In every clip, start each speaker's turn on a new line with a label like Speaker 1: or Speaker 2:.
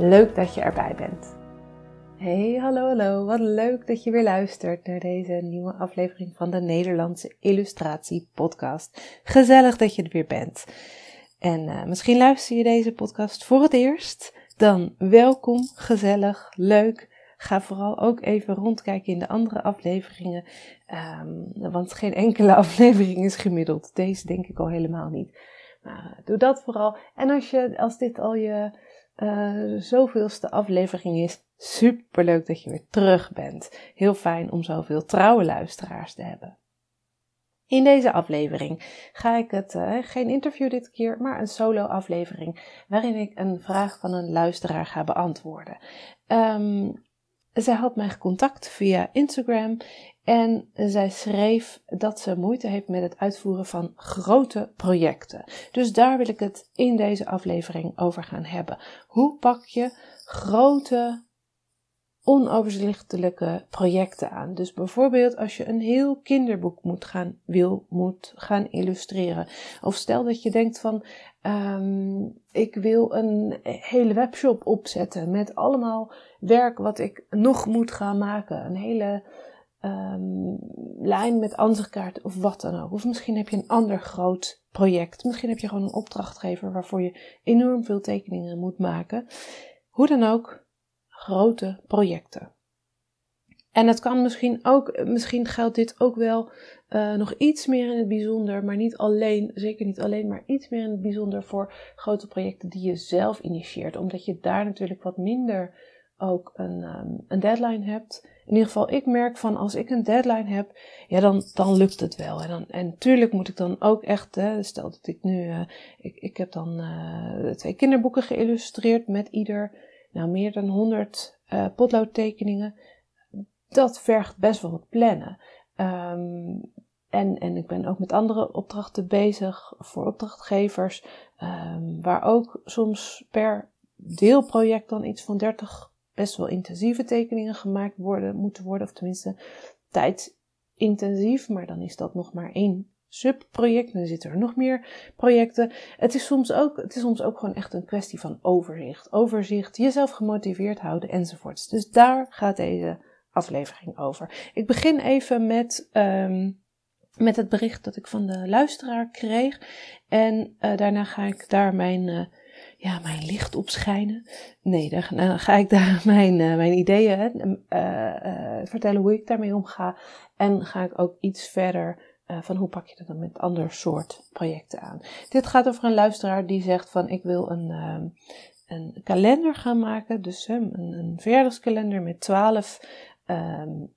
Speaker 1: Leuk dat je erbij bent. Hey, hallo, hallo. Wat leuk dat je weer luistert naar deze nieuwe aflevering van de Nederlandse Illustratie Podcast. Gezellig dat je er weer bent. En uh, misschien luister je deze podcast voor het eerst. Dan welkom, gezellig, leuk. Ga vooral ook even rondkijken in de andere afleveringen. Um, want geen enkele aflevering is gemiddeld. Deze denk ik al helemaal niet. Maar uh, doe dat vooral. En als, je, als dit al je uh, zoveelste aflevering is, super leuk dat je weer terug bent. Heel fijn om zoveel trouwe luisteraars te hebben. In deze aflevering ga ik het, uh, geen interview dit keer, maar een solo aflevering waarin ik een vraag van een luisteraar ga beantwoorden. Um, zij had mij contact via Instagram en zij schreef dat ze moeite heeft met het uitvoeren van grote projecten. Dus daar wil ik het in deze aflevering over gaan hebben. Hoe pak je grote, onoverzichtelijke projecten aan? Dus bijvoorbeeld als je een heel kinderboek moet gaan, wil, moet gaan illustreren. Of stel dat je denkt van, um, ik wil een hele webshop opzetten met allemaal werk wat ik nog moet gaan maken. Een hele um, lijn met ansichtkaarten of wat dan ook. Of misschien heb je een ander groot project. Misschien heb je gewoon een opdrachtgever waarvoor je enorm veel tekeningen moet maken. Hoe dan ook, grote projecten. En het kan misschien ook, misschien geldt dit ook wel uh, nog iets meer in het bijzonder, maar niet alleen, zeker niet alleen, maar iets meer in het bijzonder voor grote projecten die je zelf initieert. Omdat je daar natuurlijk wat minder ook een, um, een deadline hebt. In ieder geval, ik merk van als ik een deadline heb, ja, dan, dan lukt het wel. En, dan, en natuurlijk moet ik dan ook echt, hè, stel dat ik nu, uh, ik, ik heb dan uh, twee kinderboeken geïllustreerd met ieder, nou, meer dan 100 uh, potloodtekeningen. Dat vergt best wel wat plannen. Um, en, en ik ben ook met andere opdrachten bezig voor opdrachtgevers, um, waar ook soms per deelproject dan iets van 30 best wel intensieve tekeningen gemaakt worden, moeten worden, of tenminste tijdintensief, maar dan is dat nog maar één subproject. Dan zitten er nog meer projecten. Het is soms ook, het is soms ook gewoon echt een kwestie van overzicht. Overzicht, jezelf gemotiveerd houden enzovoorts. Dus daar gaat deze aflevering over. Ik begin even met, um, met het bericht dat ik van de luisteraar kreeg. En uh, daarna ga ik daar mijn uh, ja, mijn licht opschijnen. Nee, dan, ga ik daar mijn, uh, mijn ideeën vertellen hoe ik daarmee omga. En ga ik ook iets verder van hoe pak je dat dan met ander soort projecten aan. Dit gaat over een luisteraar die zegt van ik wil een, ehm, een kalender gaan maken. Dus een, een verjaardagskalender met 12 um,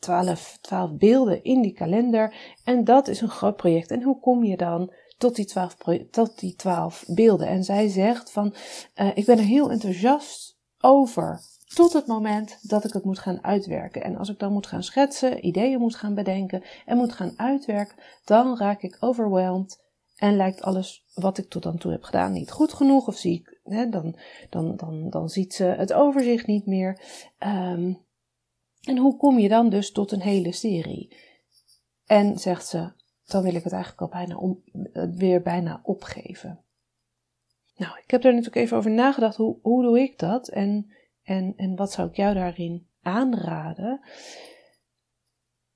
Speaker 1: 12, 12 beelden in die kalender. En dat is een groot project. En hoe kom je dan tot die twaalf, tot die twaalf beelden. En zij zegt van, uh, ik ben er heel enthousiast over. Tot het moment dat ik het moet gaan uitwerken. En als ik dan moet gaan schetsen, ideeën moet gaan bedenken en moet gaan uitwerken, dan raak ik overwhelmed en lijkt alles wat ik tot dan toe heb gedaan niet goed genoeg. Of zie ik, hè, dan, dan, dan, dan ziet ze het overzicht niet meer. Um, en hoe kom je dan dus tot een hele serie? En zegt ze, dan wil ik het eigenlijk al bijna om, eh, weer bijna opgeven. Nou, ik heb er natuurlijk even over nagedacht. Hoe, hoe doe ik dat? En, en, en wat zou ik jou daarin aanraden?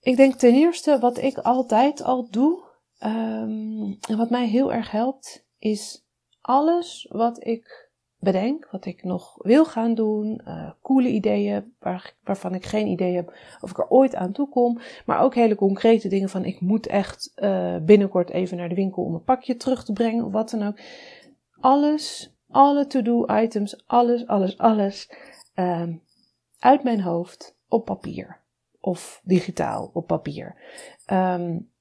Speaker 1: Ik denk ten eerste wat ik altijd al doe. Um, en wat mij heel erg helpt, is alles wat ik bedenk, wat ik nog wil gaan doen, uh, coole ideeën waar, waarvan ik geen idee heb of ik er ooit aan toe kom, maar ook hele concrete dingen van ik moet echt uh, binnenkort even naar de winkel om een pakje terug te brengen of wat dan ook. Alles alle to-do items, alles, alles, alles um, uit mijn hoofd op papier. Of digitaal op papier. Um,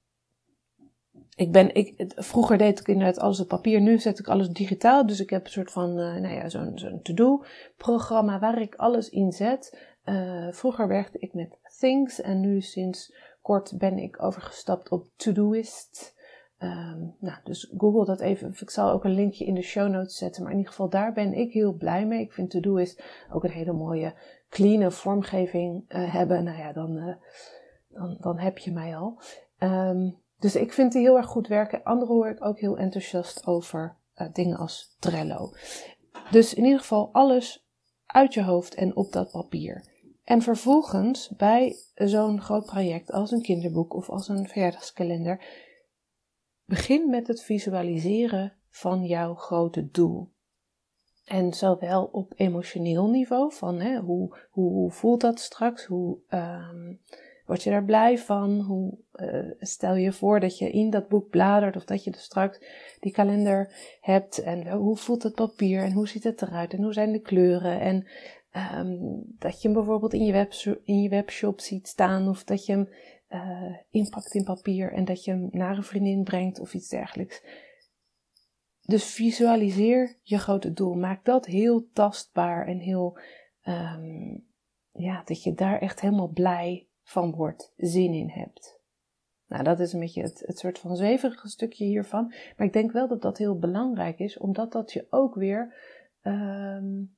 Speaker 1: ik ben, ik, vroeger deed ik inderdaad alles op papier, nu zet ik alles digitaal. Dus ik heb een soort van, uh, nou ja, zo'n to-do-programma waar ik alles in zet. Uh, vroeger werkte ik met Things en nu sinds kort ben ik overgestapt op Todoist. Um, nou, dus google dat even. Ik zal ook een linkje in de show notes zetten. Maar in ieder geval, daar ben ik heel blij mee. Ik vind Todoist ook een hele mooie, clean vormgeving uh, hebben. Nou ja, dan, uh, dan, dan heb je mij al. Um, dus ik vind die heel erg goed werken. Anderen hoor ik ook heel enthousiast over uh, dingen als Trello. Dus in ieder geval alles uit je hoofd en op dat papier. En vervolgens bij zo'n groot project als een kinderboek of als een verjaardagskalender, begin met het visualiseren van jouw grote doel. En zowel op emotioneel niveau, van hè, hoe, hoe, hoe voelt dat straks, hoe, um, Word je daar blij van? Hoe, uh, stel je voor dat je in dat boek bladert of dat je dus straks die kalender hebt en hoe voelt het papier en hoe ziet het eruit en hoe zijn de kleuren en um, dat je hem bijvoorbeeld in je, in je webshop ziet staan of dat je hem uh, inpakt in papier en dat je hem naar een vriendin brengt of iets dergelijks. Dus visualiseer je grote doel. Maak dat heel tastbaar en heel, um, ja, dat je daar echt helemaal blij van wordt, zin in hebt. Nou, dat is een beetje het, het soort van zweverige stukje hiervan. Maar ik denk wel dat dat heel belangrijk is, omdat dat je ook weer um,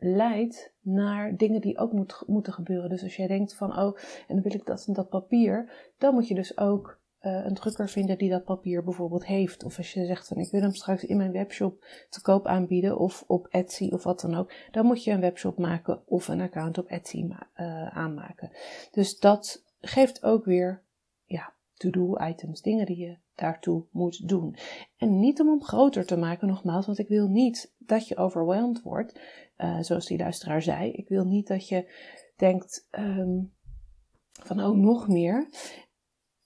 Speaker 1: leidt naar dingen die ook moet, moeten gebeuren. Dus als jij denkt van, oh, en dan wil ik dat en dat papier, dan moet je dus ook uh, een drukker vinden die dat papier bijvoorbeeld heeft. Of als je zegt van ik wil hem straks in mijn webshop te koop aanbieden of op Etsy of wat dan ook. Dan moet je een webshop maken of een account op Etsy uh, aanmaken. Dus dat geeft ook weer ja, to-do items, dingen die je daartoe moet doen. En niet om hem groter te maken, nogmaals, want ik wil niet dat je overwhelmed wordt, uh, zoals die luisteraar zei. Ik wil niet dat je denkt um, van oh, nog meer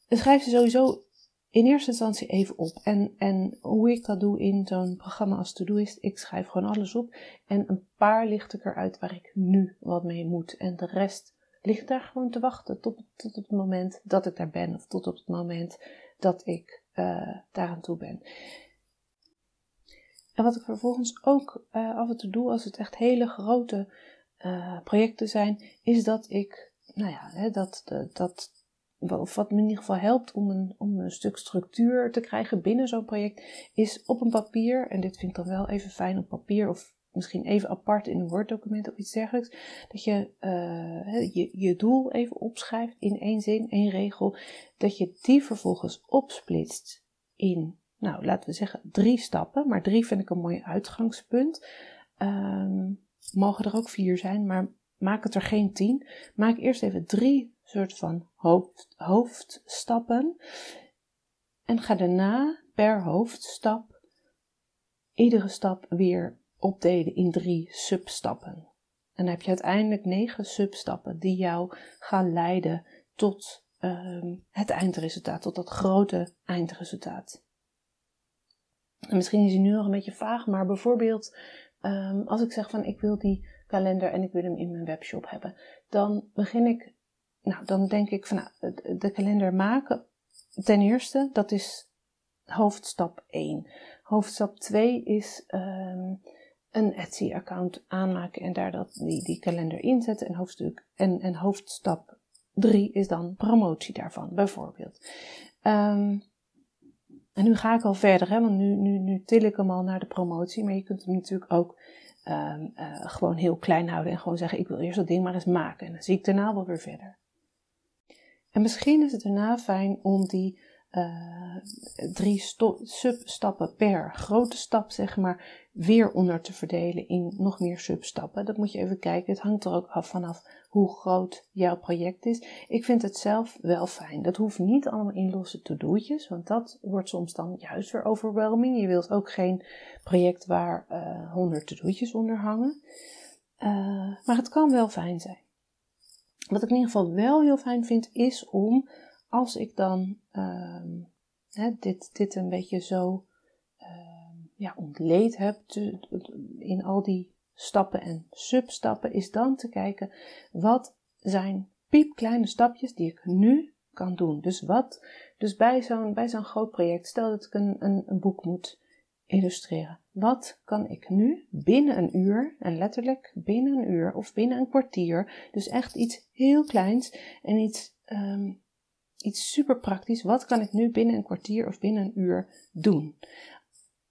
Speaker 1: schrijf ze sowieso in eerste instantie even op. En, en hoe ik dat doe in zo'n programma als Todoist, ik schrijf gewoon alles op. En een paar licht ik eruit waar ik nu wat mee moet. En de rest ligt daar gewoon te wachten tot, tot het moment dat ik daar ben. Of tot op het moment dat ik uh, daar aan toe ben. En wat ik vervolgens ook uh, af en toe doe, als het echt hele grote uh, projecten zijn, is dat ik, nou ja, hè, dat, dat of wat me in ieder geval helpt om een, om een stuk structuur te krijgen binnen zo'n project, is op een papier, en dit vind ik dan wel even fijn op papier of misschien even apart in een Word-document of iets dergelijks, dat je, uh, je je doel even opschrijft in één zin, één regel, dat je die vervolgens opsplitst in, nou laten we zeggen drie stappen, maar drie vind ik een mooi uitgangspunt. Um, mogen er ook vier zijn, maar maak het er geen tien. Maak eerst even drie soort van hoofd, hoofdstappen. En ga daarna per hoofdstap iedere stap weer opdelen in drie substappen. En dan heb je uiteindelijk negen substappen die jou gaan leiden tot um, het eindresultaat, tot dat grote eindresultaat. En misschien is hij nu nog een beetje vaag, maar bijvoorbeeld um, als ik zeg van ik wil die kalender en ik wil hem in mijn webshop hebben, dan begin ik nou, dan denk ik van nou, de kalender maken. Ten eerste, dat is hoofdstap 1. Hoofdstap 2 is um, een Etsy-account aanmaken en daar dat, die, die kalender inzetten. En, hoofdstuk, en, en hoofdstap 3 is dan promotie daarvan, bijvoorbeeld. Um, en nu ga ik al verder, hè, want nu, nu, nu til ik hem al naar de promotie. Maar je kunt hem natuurlijk ook um, uh, gewoon heel klein houden en gewoon zeggen: Ik wil eerst dat ding maar eens maken. En dan zie ik daarna wel weer verder. En misschien is het daarna fijn om die uh, drie substappen per grote stap, zeg maar, weer onder te verdelen in nog meer substappen. Dat moet je even kijken. Het hangt er ook af vanaf hoe groot jouw project is. Ik vind het zelf wel fijn. Dat hoeft niet allemaal in losse to-do'tjes, want dat wordt soms dan juist weer overwhelming. Je wilt ook geen project waar uh, honderd to-do'tjes onder hangen. Uh, maar het kan wel fijn zijn. Wat ik in ieder geval wel heel fijn vind, is om als ik dan hè, dit, dit een beetje zo, uh, ja, ontleed heb in al die stappen en substappen, is dan te kijken wat zijn piepkleine stapjes die ik nu kan doen. Dus wat, dus bij zo'n, bij zo'n groot project, stel dat ik een, een, boek moet illustreren. Wat kan ik nu binnen een uur, en letterlijk binnen een uur of binnen een kwartier, dus echt iets heel kleins en iets, um, iets super praktisch, wat kan ik nu binnen een kwartier of binnen een uur doen?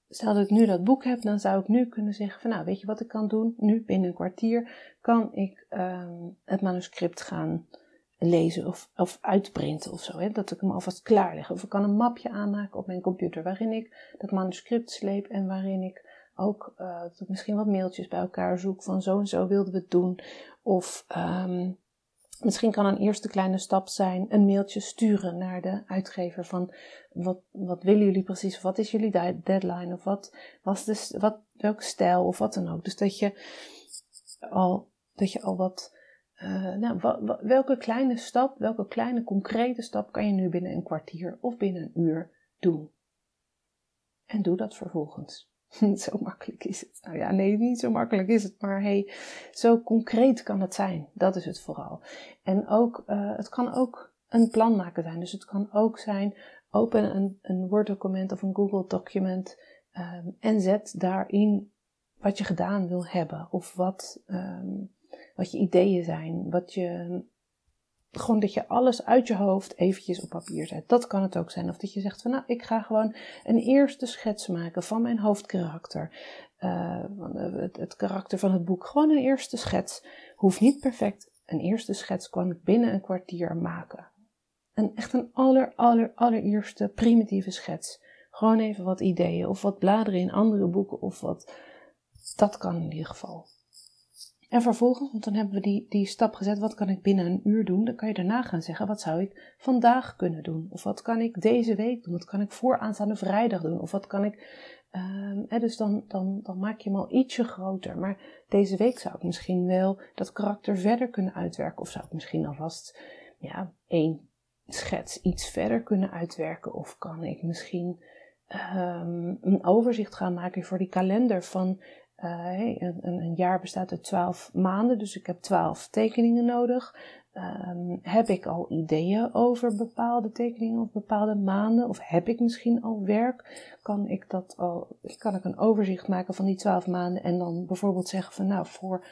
Speaker 1: Stel dat ik nu dat boek heb, dan zou ik nu kunnen zeggen van nou, weet je wat ik kan doen? Nu binnen een kwartier kan ik um, het manuscript gaan lezen of, of uitprinten of zo. Hè? Dat ik hem alvast klaar leg. Of ik kan een mapje aanmaken op mijn computer waarin ik dat manuscript sleep en waarin ik ook ik misschien wat mailtjes bij elkaar zoek van zo en zo wilden we het doen. Of um, misschien kan een eerste kleine stap zijn een mailtje sturen naar de uitgever van wat, wat willen jullie precies, wat is jullie deadline, of wat was de, wat, welke stijl, of wat dan ook. Dus dat je al, dat je al wat uh, nou, welke kleine stap, welke kleine concrete stap kan je nu binnen een kwartier of binnen een uur doen? En doe dat vervolgens. zo makkelijk is het. Nou ja, nee, niet zo makkelijk is het, maar hey, zo concreet kan het zijn. Dat is het vooral. En ook, uh, het kan ook een plan maken zijn. Dus het kan ook zijn, open een, een Word-document of een Google-document um, en zet daarin wat je gedaan wil hebben. Of wat, um, wat je ideeën zijn, wat je, gewoon dat je alles uit je hoofd eventjes op papier zet. Dat kan het ook zijn. Of dat je zegt van nou, ik ga gewoon een eerste schets maken van mijn hoofdkarakter. Uh, het, het, karakter van het boek. Gewoon een eerste schets. Hoeft niet perfect. Een eerste schets kan ik binnen een kwartier maken. Een, echt een aller, aller, allereerste primitieve schets. Gewoon even wat ideeën of wat bladeren in andere boeken of wat. Dat kan in ieder geval. En vervolgens, want dan hebben we die, die stap gezet, wat kan ik binnen een uur doen? Dan kan je daarna gaan zeggen, wat zou ik vandaag kunnen doen? Of wat kan ik deze week doen? Wat kan ik voor aanstaande vrijdag doen? Of wat kan ik, uh, dus dan, dan, dan maak je hem al ietsje groter. Maar deze week zou ik misschien wel dat karakter verder kunnen uitwerken. Of zou ik misschien alvast, ja, één schets iets verder kunnen uitwerken? Of kan ik misschien um, een overzicht gaan maken voor die kalender van uh, een, een, jaar bestaat uit twaalf maanden, dus ik heb twaalf tekeningen nodig. Um, heb ik al ideeën over bepaalde tekeningen of bepaalde maanden? Of heb ik misschien al werk? Kan ik dat al, kan ik een overzicht maken van die twaalf maanden en dan bijvoorbeeld zeggen van nou voor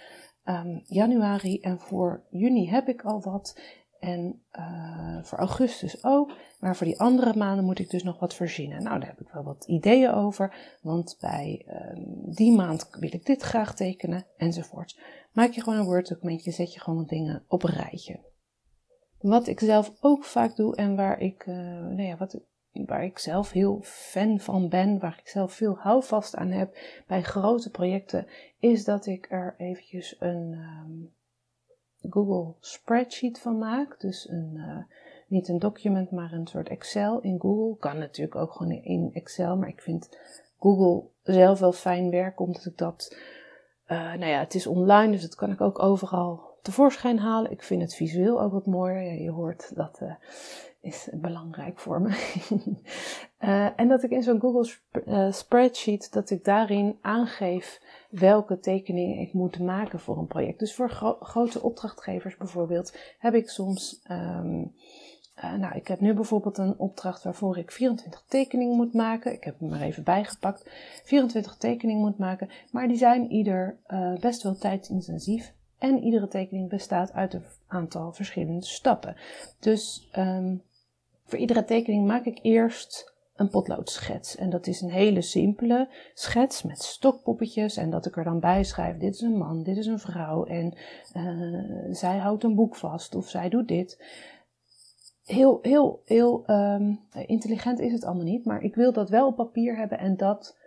Speaker 1: um, januari en voor juni heb ik al wat. En uh, voor augustus ook. Maar voor die andere maanden moet ik dus nog wat verzinnen. Nou, daar heb ik wel wat ideeën over. Want bij um, die maand wil ik dit graag tekenen. Enzovoort. Maak je gewoon een Word documentje. Zet je gewoon wat dingen op een rijtje. Wat ik zelf ook vaak doe en waar ik, uh, nou ja, wat, waar ik zelf heel fan van ben, waar ik zelf veel houvast aan heb bij grote projecten, is dat ik er eventjes een, um, Google Spreadsheet van maak. Dus een, uh, niet een document, maar een soort Excel in Google. Kan natuurlijk ook gewoon in Excel, maar ik vind Google zelf wel fijn werken, omdat ik dat, uh, nou ja, het is online, dus dat kan ik ook overal tevoorschijn halen. Ik vind het visueel ook wat mooier. Je hoort dat uh, is belangrijk voor me. uh, en dat ik in zo'n Google sp spreadsheet, dat ik daarin aangeef welke tekeningen ik moet maken voor een project. Dus voor gro grote opdrachtgevers bijvoorbeeld heb ik soms. Um, uh, nou, ik heb nu bijvoorbeeld een opdracht waarvoor ik 24 tekeningen moet maken. Ik heb hem maar even bijgepakt. 24 tekeningen moet maken, maar die zijn ieder best wel tijdsintensief. En iedere tekening bestaat uit een aantal verschillende stappen. Dus um, voor iedere tekening maak ik eerst een potloodschets. En dat is een hele simpele schets met stokpoppetjes. En dat ik er dan bij schrijf: dit is een man, dit is een vrouw. En uh, zij houdt een boek vast of zij doet dit. Heel, heel, heel um, intelligent is het allemaal niet. Maar ik wil dat wel op papier hebben en dat.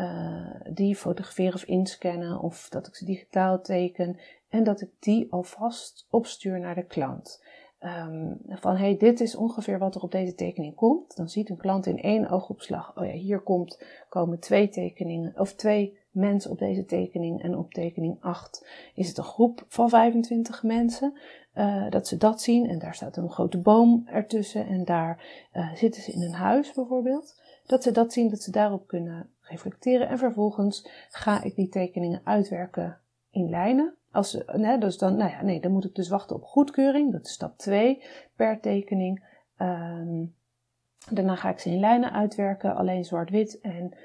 Speaker 1: Uh, die fotograferen of inscannen of dat ik ze digitaal teken en dat ik die alvast opstuur naar de klant. Um, van hey, dit is ongeveer wat er op deze tekening komt. Dan ziet een klant in één oogopslag, oh ja, hier komt, komen twee tekeningen, of twee mensen op deze tekening. En op tekening 8 is het een groep van 25 mensen. Uh, dat ze dat zien en daar staat een grote boom ertussen en daar uh, zitten ze in een huis bijvoorbeeld. Dat ze dat zien, dat ze daarop kunnen reflecteren. En vervolgens ga ik die tekeningen uitwerken in lijnen. Als, dus dan, nou ja, nee, dan moet ik dus wachten op goedkeuring. Dat is stap 2 per tekening. Ehm, daarna ga ik ze in lijnen uitwerken, alleen zwart-wit. En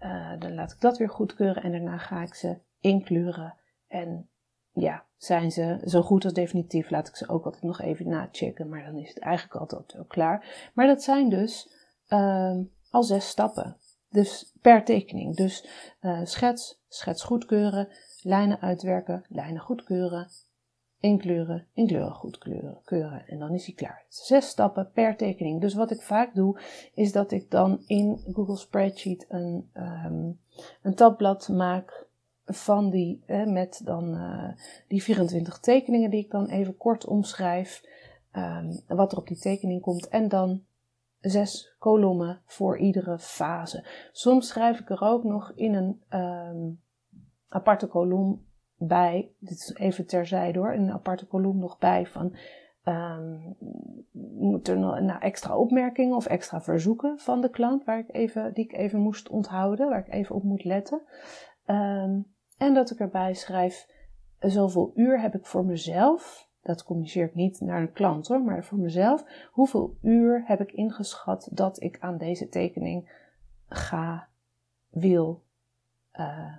Speaker 1: uh, dan laat ik dat weer goedkeuren. En daarna ga ik ze inkleuren. En ja, zijn ze zo goed als definitief, laat ik ze ook altijd nog even nachecken. Maar dan is het eigenlijk altijd wel klaar. Maar dat zijn dus uh, al zes stappen. Dus per tekening. Dus uh, schets, schets goedkeuren, lijnen uitwerken, lijnen goedkeuren, inkleuren, inkleuren goedkeuren. Keuren, en dan is hij klaar. Zes stappen per tekening. Dus wat ik vaak doe, is dat ik dan in Google Spreadsheet een, um, een tabblad maak van die, eh, met dan uh, die 24 tekeningen die ik dan even kort omschrijf. Um, wat er op die tekening komt. En dan zes kolommen voor iedere fase. Soms schrijf ik er ook nog in een um, aparte kolom bij, dit is even terzijde hoor, een aparte kolom nog bij van um, moet er nou, extra opmerkingen of extra verzoeken van de klant waar ik even, die ik even moest onthouden, waar ik even op moet letten. Um, en dat ik erbij schrijf, zoveel uur heb ik voor mezelf, dat communiceer ik niet naar een klant hoor, maar voor mezelf, hoeveel uur heb ik ingeschat dat ik aan deze tekening ga, wil, uh,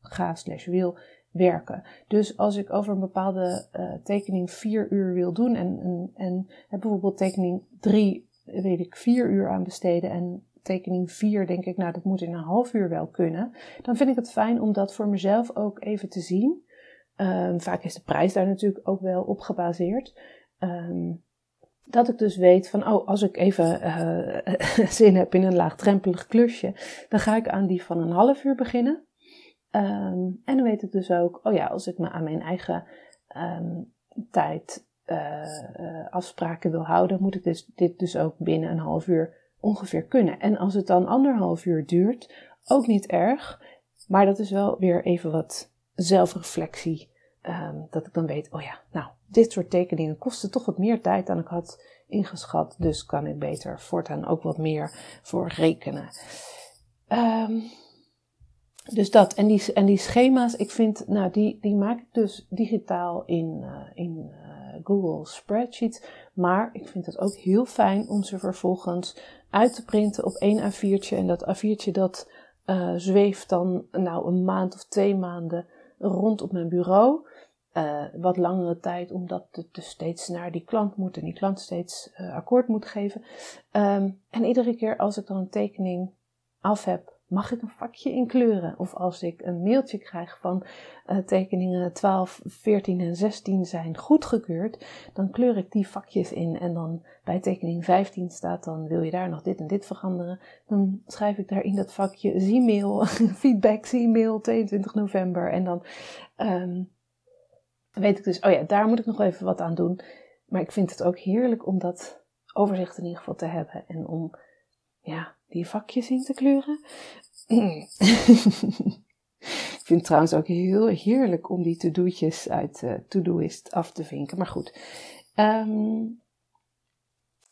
Speaker 1: ga slash wil werken. Dus als ik over een bepaalde uh, tekening vier uur wil doen en, en, en heb bijvoorbeeld tekening drie, weet ik, vier uur aan besteden en tekening 4 denk ik, nou dat moet in een half uur wel kunnen. Dan vind ik het fijn om dat voor mezelf ook even te zien. Um, vaak is de prijs daar natuurlijk ook wel op gebaseerd. Um, dat ik dus weet van, oh, als ik even uh, zin heb in een laagdrempelig klusje, dan ga ik aan die van een half uur beginnen. Um, en dan weet ik dus ook, oh ja, als ik me aan mijn eigen tijd uh, afspraken wil houden, moet ik dus, dit dus ook binnen een half uur ongeveer kunnen. En als het dan anderhalf uur duurt, ook niet erg. Maar dat is wel weer even wat zelfreflectie. Um, dat ik dan weet, oh ja, nou, dit soort tekeningen kosten toch wat meer tijd dan ik had ingeschat. Dus kan ik beter voortaan ook wat meer voor rekenen. Um, dus dat. En die, en die schema's, ik vind, nou, die, die maak ik dus digitaal in, uh, in uh, Google Spreadsheets. Maar ik vind het ook heel fijn om ze vervolgens uit te printen op één A4'tje. En dat A4'tje dat uh, zweeft dan nou een maand of twee maanden rond op mijn bureau. Uh, wat langere tijd, omdat het dus steeds naar die klant moet en die klant steeds uh, akkoord moet geven. Um, en iedere keer als ik dan een tekening af heb, mag ik een vakje inkleuren. Of als ik een mailtje krijg van uh, tekeningen 12, 14 en 16 zijn goedgekeurd, dan kleur ik die vakjes in. En dan bij tekening 15 staat dan wil je daar nog dit en dit veranderen. Dan schrijf ik daar in dat vakje Z-mail, feedback Z-mail 22 november. En dan um, weet ik dus, oh ja, daar moet ik nog even wat aan doen. Maar ik vind het ook heerlijk om dat overzicht in ieder geval te hebben. En om, ja, die vakjes in te kleuren. ik vind het trouwens ook heel heerlijk om die to-do'tjes uit uh, to-doist af te vinken. Maar goed. Um,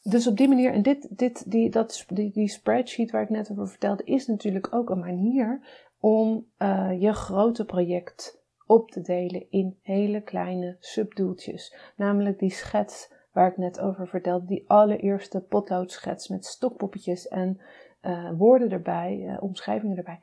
Speaker 1: dus op die manier, en dit, dit, die, dat, die, die spreadsheet waar ik net over vertelde, is natuurlijk ook een manier om uh, je grote project op te delen in hele kleine subdoeltjes. Namelijk die schets waar ik net over vertelde, die allereerste potloodschets met stokpoppetjes en uh, woorden erbij, uh, omschrijvingen erbij.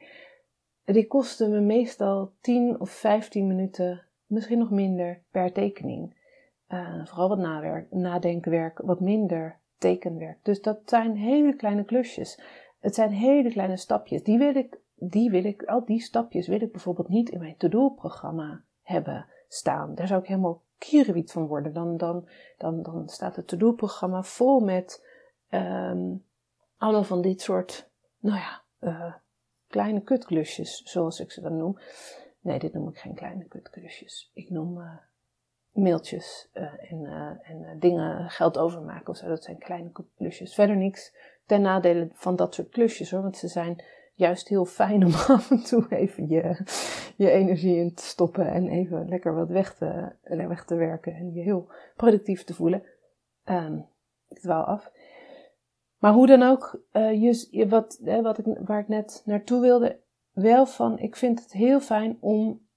Speaker 1: Die kosten me meestal 10 of 15 minuten, misschien nog minder, per tekening. Uh, vooral wat nawerk, nadenkenwerk, wat minder tekenwerk. Dus dat zijn hele kleine klusjes. Het zijn hele kleine stapjes. Die wil ik, die wil ik, al die stapjes wil ik bijvoorbeeld niet in mijn to-do-programma hebben staan. Daar zou ik helemaal kierenwiet van worden. Dan, dan, dan, dan staat het to-do-programma vol met um, allemaal van dit soort, nou ja, uh, kleine kutklusjes, zoals ik ze dan noem. Nee, dit noem ik geen kleine kutklusjes. Ik noem uh, mailtjes uh, en, en dingen geld overmaken of zo. Dat zijn kleine klusjes. Verder niks ten nadele van dat soort klusjes hoor, want ze zijn juist heel fijn om af en toe even je, je energie in te stoppen en even lekker wat weg te, weg te werken en je heel productief te voelen. Um, ik dwaal af. Maar hoe dan ook, uh, je, wat, wat ik, waar ik net naartoe wilde, wel van, ik vind het heel fijn om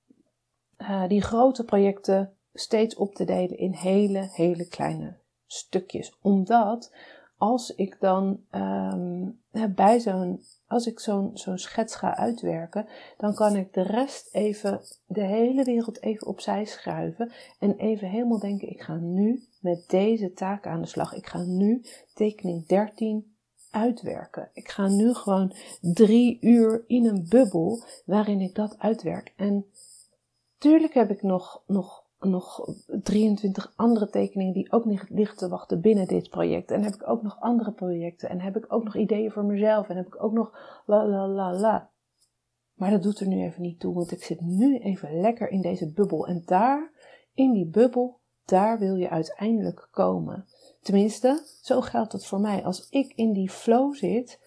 Speaker 1: uh, die grote projecten steeds op te delen in hele, hele kleine stukjes. Omdat als ik dan um, bij zo'n, als ik zo'n zo'n schets ga uitwerken, dan kan ik de rest even, de hele wereld even opzij schuiven en even helemaal denken, ik ga nu met deze taak aan de slag. Ik ga nu tekening 13 uitwerken. Ik ga nu gewoon drie uur in een bubbel waarin ik dat uitwerk. En tuurlijk heb ik nog, nog nog 23 andere tekeningen die ook niet liggen te wachten binnen dit project. En heb ik ook nog andere projecten. En heb ik ook nog ideeën voor mezelf. En heb ik ook nog la la la la. Maar dat doet er nu even niet toe, want ik zit nu even lekker in deze bubbel. En daar, in die bubbel, daar wil je uiteindelijk komen. Tenminste, zo geldt het voor mij. Als ik in die flow zit,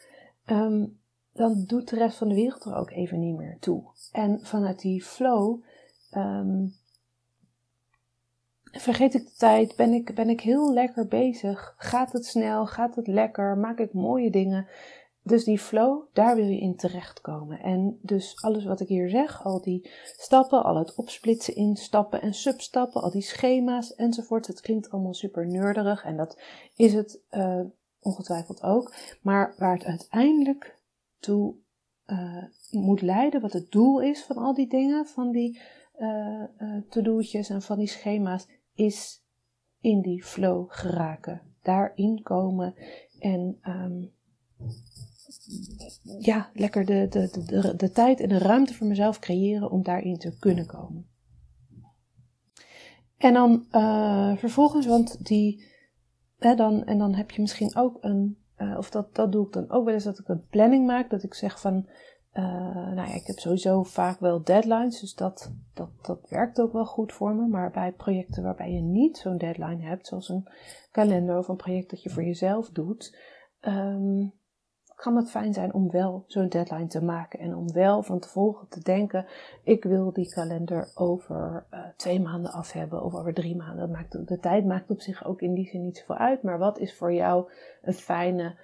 Speaker 1: ehm, dan doet de rest van de wereld er ook even niet meer toe. En vanuit die flow ehm, vergeet ik de tijd, ben ik, ben ik heel lekker bezig. Gaat het snel, gaat het lekker, maak ik mooie dingen. Dus die flow, daar wil je in terechtkomen. En dus alles wat ik hier zeg, al die stappen, al het opsplitsen in stappen en substappen, al die schema's enzovoort. Het klinkt allemaal super nerderig en dat is het uh, ongetwijfeld ook. Maar waar het uiteindelijk toe uh, moet leiden, wat het doel is van al die dingen, van die uh, to-do'tjes en van die schema's, is in die flow geraken. Daarin komen en um, ja, lekker de, de, de, de, tijd en de ruimte voor mezelf creëren om daarin te kunnen komen. En dan uh, vervolgens, want die, hè, dan, en dan heb je misschien ook een, uh, of dat, dat doe ik dan ook wel eens, dat ik een planning maak, dat ik zeg van, uh, nou ja, ik heb sowieso vaak wel deadlines, dus dat, dat, dat werkt ook wel goed voor me. Maar bij projecten waarbij je niet zo'n deadline hebt, zoals een kalender of een project dat je voor jezelf doet, um, kan het fijn zijn om wel zo'n deadline te maken. En om wel van tevoren te denken, ik wil die kalender over uh, twee maanden af hebben of over drie maanden. Dat maakt, de tijd maakt op zich ook in die zin niet zoveel uit. Maar wat is voor jou een fijne...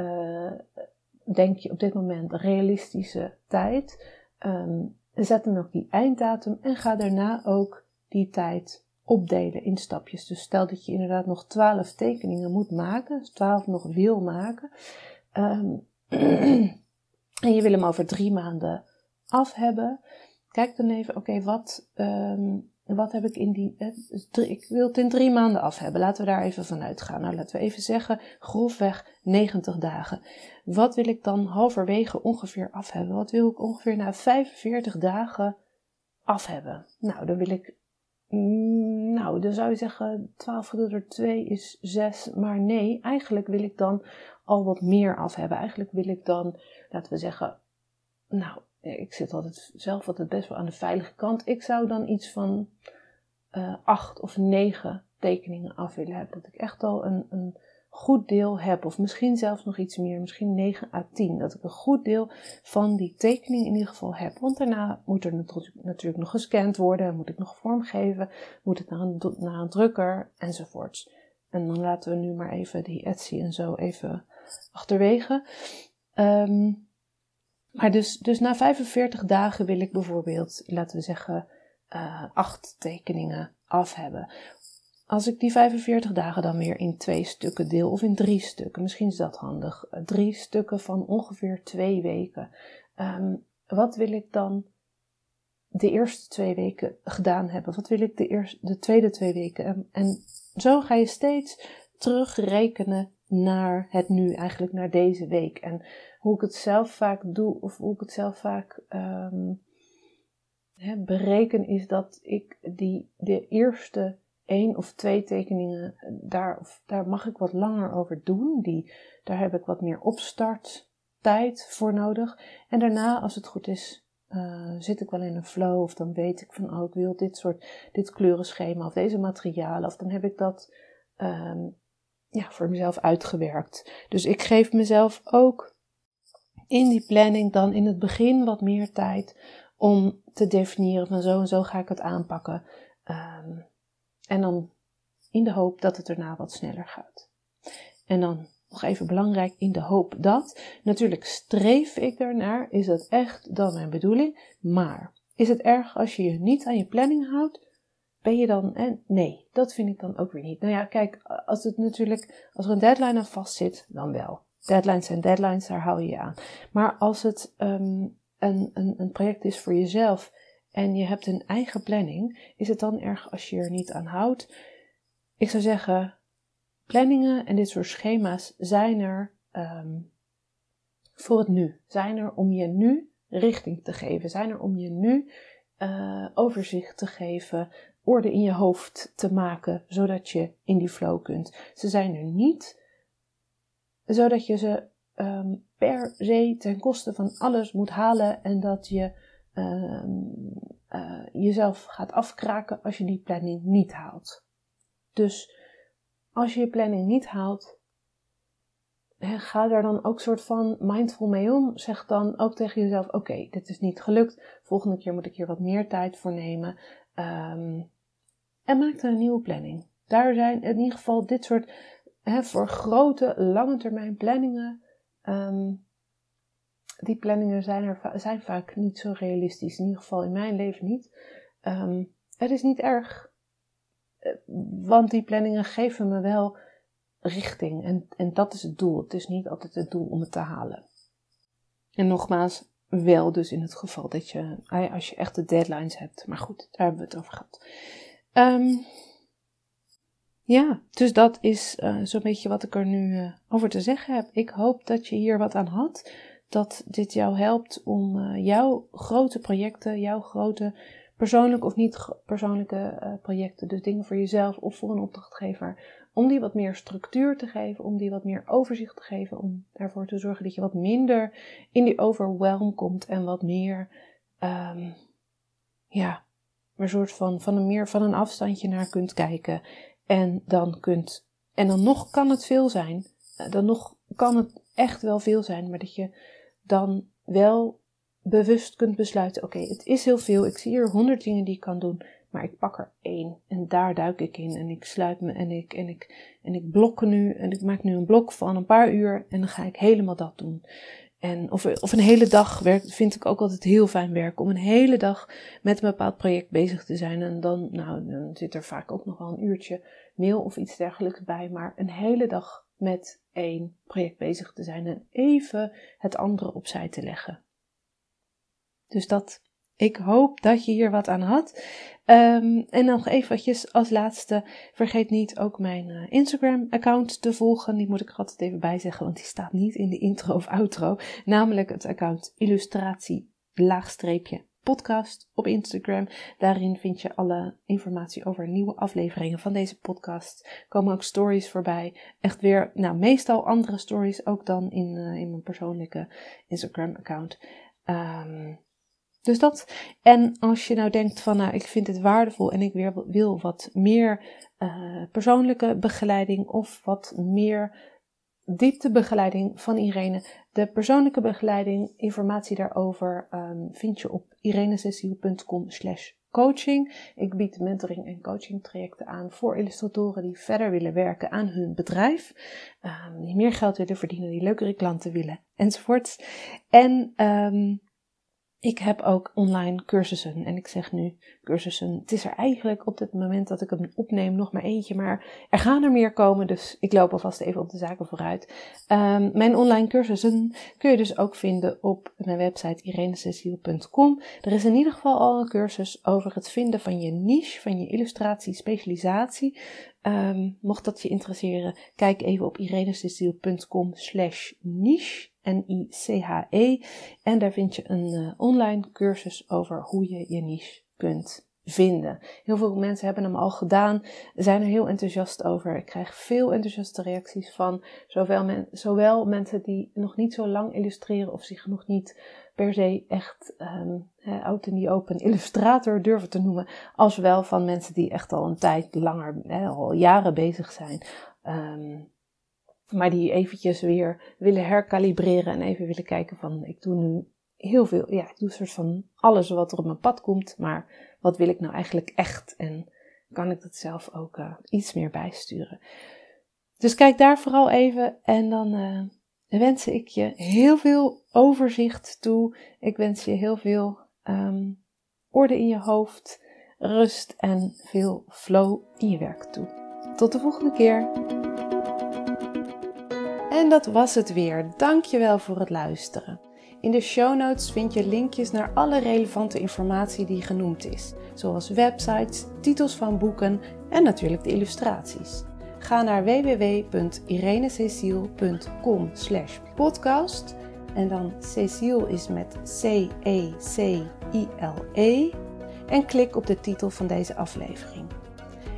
Speaker 1: Uh, denk je op dit moment realistische tijd. Um, zet dan ook die einddatum en ga daarna ook die tijd opdelen in stapjes. Dus stel dat je inderdaad nog 12 tekeningen moet maken, dus 12 nog wil maken. Um, en je wil hem over drie maanden af hebben. Kijk dan even, oké, wat, um, wat heb ik in die. Eh, ik wil het in drie maanden af hebben. Laten we daar even van uitgaan. Nou, laten we even zeggen, grofweg 90 dagen. Wat wil ik dan halverwege ongeveer af hebben? Wat wil ik ongeveer na 45 dagen af hebben? Nou, dan wil ik. Mm, nou, dan zou je zeggen 12 gedeeld door 2 is 6. Maar nee, eigenlijk wil ik dan al wat meer af hebben. Eigenlijk wil ik dan, laten we zeggen, nou, ik zit altijd zelf altijd best wel aan de veilige kant. Ik zou dan iets van uh, acht of negen tekeningen af willen hebben. Dat ik echt al een, een goed deel heb. Of misschien zelfs nog iets meer, misschien 9 à 10. Dat ik een goed deel van die tekening in ieder geval heb. Want daarna moet er natuurlijk nog gescand worden. Moet ik nog vormgeven. Moet het naar een, naar een drukker enzovoorts. En dan laten we nu maar even die Etsy en zo even achterwege. Um, maar dus, dus na 45 dagen wil ik bijvoorbeeld, laten we zeggen, uh, acht tekeningen af hebben. Als ik die 45 dagen dan weer in twee stukken deel, of in drie stukken, misschien is dat handig. Eh, drie stukken van ongeveer twee weken. Um, wat wil ik dan de eerste twee weken gedaan hebben? Wat wil ik de, eerste, de tweede twee weken? En, en zo ga je steeds terugrekenen naar het nu, eigenlijk naar deze week. En hoe ik het zelf vaak doe, of hoe ik het zelf vaak um, bereken, is dat ik die, de eerste één of twee tekeningen, daar, of, daar mag ik wat langer over doen. Die, daar heb ik wat meer opstarttijd voor nodig. En daarna, als het goed is, uh, zit ik wel in een flow. Of dan weet ik van, oh, ik wil dit soort, dit kleurenschema of deze materialen. Of dan heb ik dat um, ja, voor mezelf uitgewerkt. Dus ik geef mezelf ook in die planning dan in het begin wat meer tijd om te definiëren van zo en zo ga ik het aanpakken. Um, en dan in de hoop dat het daarna wat sneller gaat. En dan nog even belangrijk in de hoop dat. Natuurlijk streef ik ernaar, is dat echt dan mijn bedoeling. Maar is het erg als je je niet aan je planning houdt? Ben je dan, en nee, dat vind ik dan ook weer niet. Nou ja, kijk, als het natuurlijk, als er een deadline aan vast zit, dan wel. Deadlines zijn deadlines, daar hou je je aan. Maar als het um, een, een, een project is voor jezelf en je hebt een eigen planning, is het dan erg als je er niet aan houdt? Ik zou zeggen, planningen en dit soort schema's zijn er um, voor het nu. Zijn er om je nu richting te geven. Zijn er om je nu uh, overzicht te geven, orde in je hoofd te maken, zodat je in die flow kunt. Ze zijn er niet zodat je ze um, per se ten koste van alles moet halen en dat je um, uh, jezelf gaat afkraken als je die planning niet haalt. Dus als je je planning niet haalt, ga daar dan ook soort van mindful mee om. Zeg dan ook tegen jezelf: Oké, dit is niet gelukt. Volgende keer moet ik hier wat meer tijd voor nemen. Um, en maak er een nieuwe planning. Daar zijn in ieder geval dit soort voor grote, lange termijn planningen. Um, die planningen zijn, er, zijn vaak niet zo realistisch. In ieder geval in mijn leven niet. Um, het is niet erg. Eh, want die planningen geven me wel richting. En, en dat is het doel. Het is niet altijd het doel om het te halen. En nogmaals, wel dus in het geval dat je, als je echte deadlines hebt. Maar goed, daar hebben we het over gehad. Um, ja, dus dat is uh, zo'n beetje wat ik er nu uh, over te zeggen heb. Ik hoop dat je hier wat aan had. Dat dit jou helpt om uh, jouw grote projecten, jouw grote persoonlijke of niet persoonlijke projecten, dus dingen voor jezelf of voor een opdrachtgever, om die wat meer structuur te geven, om die wat meer overzicht te geven, om ervoor te zorgen dat je wat minder in die overwhelm komt en wat meer, um, ja, een soort van, van een meer van een afstandje naar kunt kijken. En dan kunt, en dan nog kan het veel zijn. Eh, dan nog kan het echt wel veel zijn, maar dat je dan wel bewust kunt besluiten: oké, het is heel veel. Ik zie hier honderd dingen die ik kan doen, maar ik pak er één en daar duik ik in en ik sluit me en ik en ik en ik blok nu en ik maak nu een blok van een paar uur en dan ga ik helemaal dat doen. En of, of een hele dag werkt, vind ik ook altijd heel fijn werken. Om een hele dag met een bepaald project bezig te zijn. En dan, nou, dan zit er vaak ook nog wel een uurtje mail of iets dergelijks bij. Maar een hele dag met één project bezig te zijn. En even het andere opzij te leggen. Dus dat ik hoop dat je hier wat aan had. Um, en nog eventjes als laatste, vergeet niet ook mijn uh, Instagram-account te volgen. Die moet ik er altijd even bij zeggen, want die staat niet in de intro of outro. Namelijk het account illustratie laagstreepje podcast op Instagram. Daarin vind je alle informatie over nieuwe afleveringen van deze podcast. Komen ook stories voorbij. Echt weer, nou, meestal andere stories ook dan in, uh, in mijn persoonlijke Instagram-account. Um, dus dat. En als je nou denkt van, nou, ik vind het waardevol en ik weer wil wat meer uh, persoonlijke begeleiding of wat meer dieptebegeleiding van Irene. De persoonlijke begeleiding, informatie daarover um, vind je op irenesessiel.com slash coaching. Ik bied mentoring en coaching trajecten aan voor illustratoren die verder willen werken aan hun bedrijf. Um, die meer geld willen verdienen, die leukere klanten willen enzovoorts. En um, ik heb ook online cursussen. En ik zeg nu cursussen. Het is er eigenlijk op het moment dat ik hem opneem nog maar eentje. Maar er gaan er meer komen. Dus ik loop alvast even op de zaken vooruit. Um, mijn online cursussen kun je dus ook vinden op mijn website irenesessiel.com. Er is in ieder geval al een cursus over het vinden van je niche, van je illustratie, specialisatie. Um, mocht dat je interesseren, kijk even op irenesessiel.com slash niche. N-I-C-H-E. En daar vind je een uh, online cursus over hoe je je niche kunt vinden. Heel veel mensen hebben hem al gedaan, zijn er heel enthousiast over. Ik krijg veel enthousiaste reacties van zowel, men, zowel mensen die nog niet zo lang illustreren of zich nog niet per se echt um, oud in die open illustrator durven te noemen, als wel van mensen die echt al een tijd langer, al jaren bezig zijn. Um, maar die eventjes weer willen herkalibreren en even willen kijken van ik doe nu heel veel, ja, ik doe soort van alles wat er op mijn pad komt, maar wat wil ik nou eigenlijk echt en kan ik dat zelf ook uh, iets meer bijsturen. Dus kijk daar vooral even en dan uh, wens ik je heel veel overzicht toe. Ik wens je heel veel um, orde in je hoofd, rust en veel flow in je werk toe. Tot de volgende keer. En dat was het weer. Dankjewel voor het luisteren. In de show notes vind je linkjes naar alle relevante informatie die genoemd is, zoals websites, titels van boeken en natuurlijk de illustraties. Ga naar www.irenececiel.com podcast en dan Cecile is met C-E-C-I-L-E en klik op de titel van deze aflevering.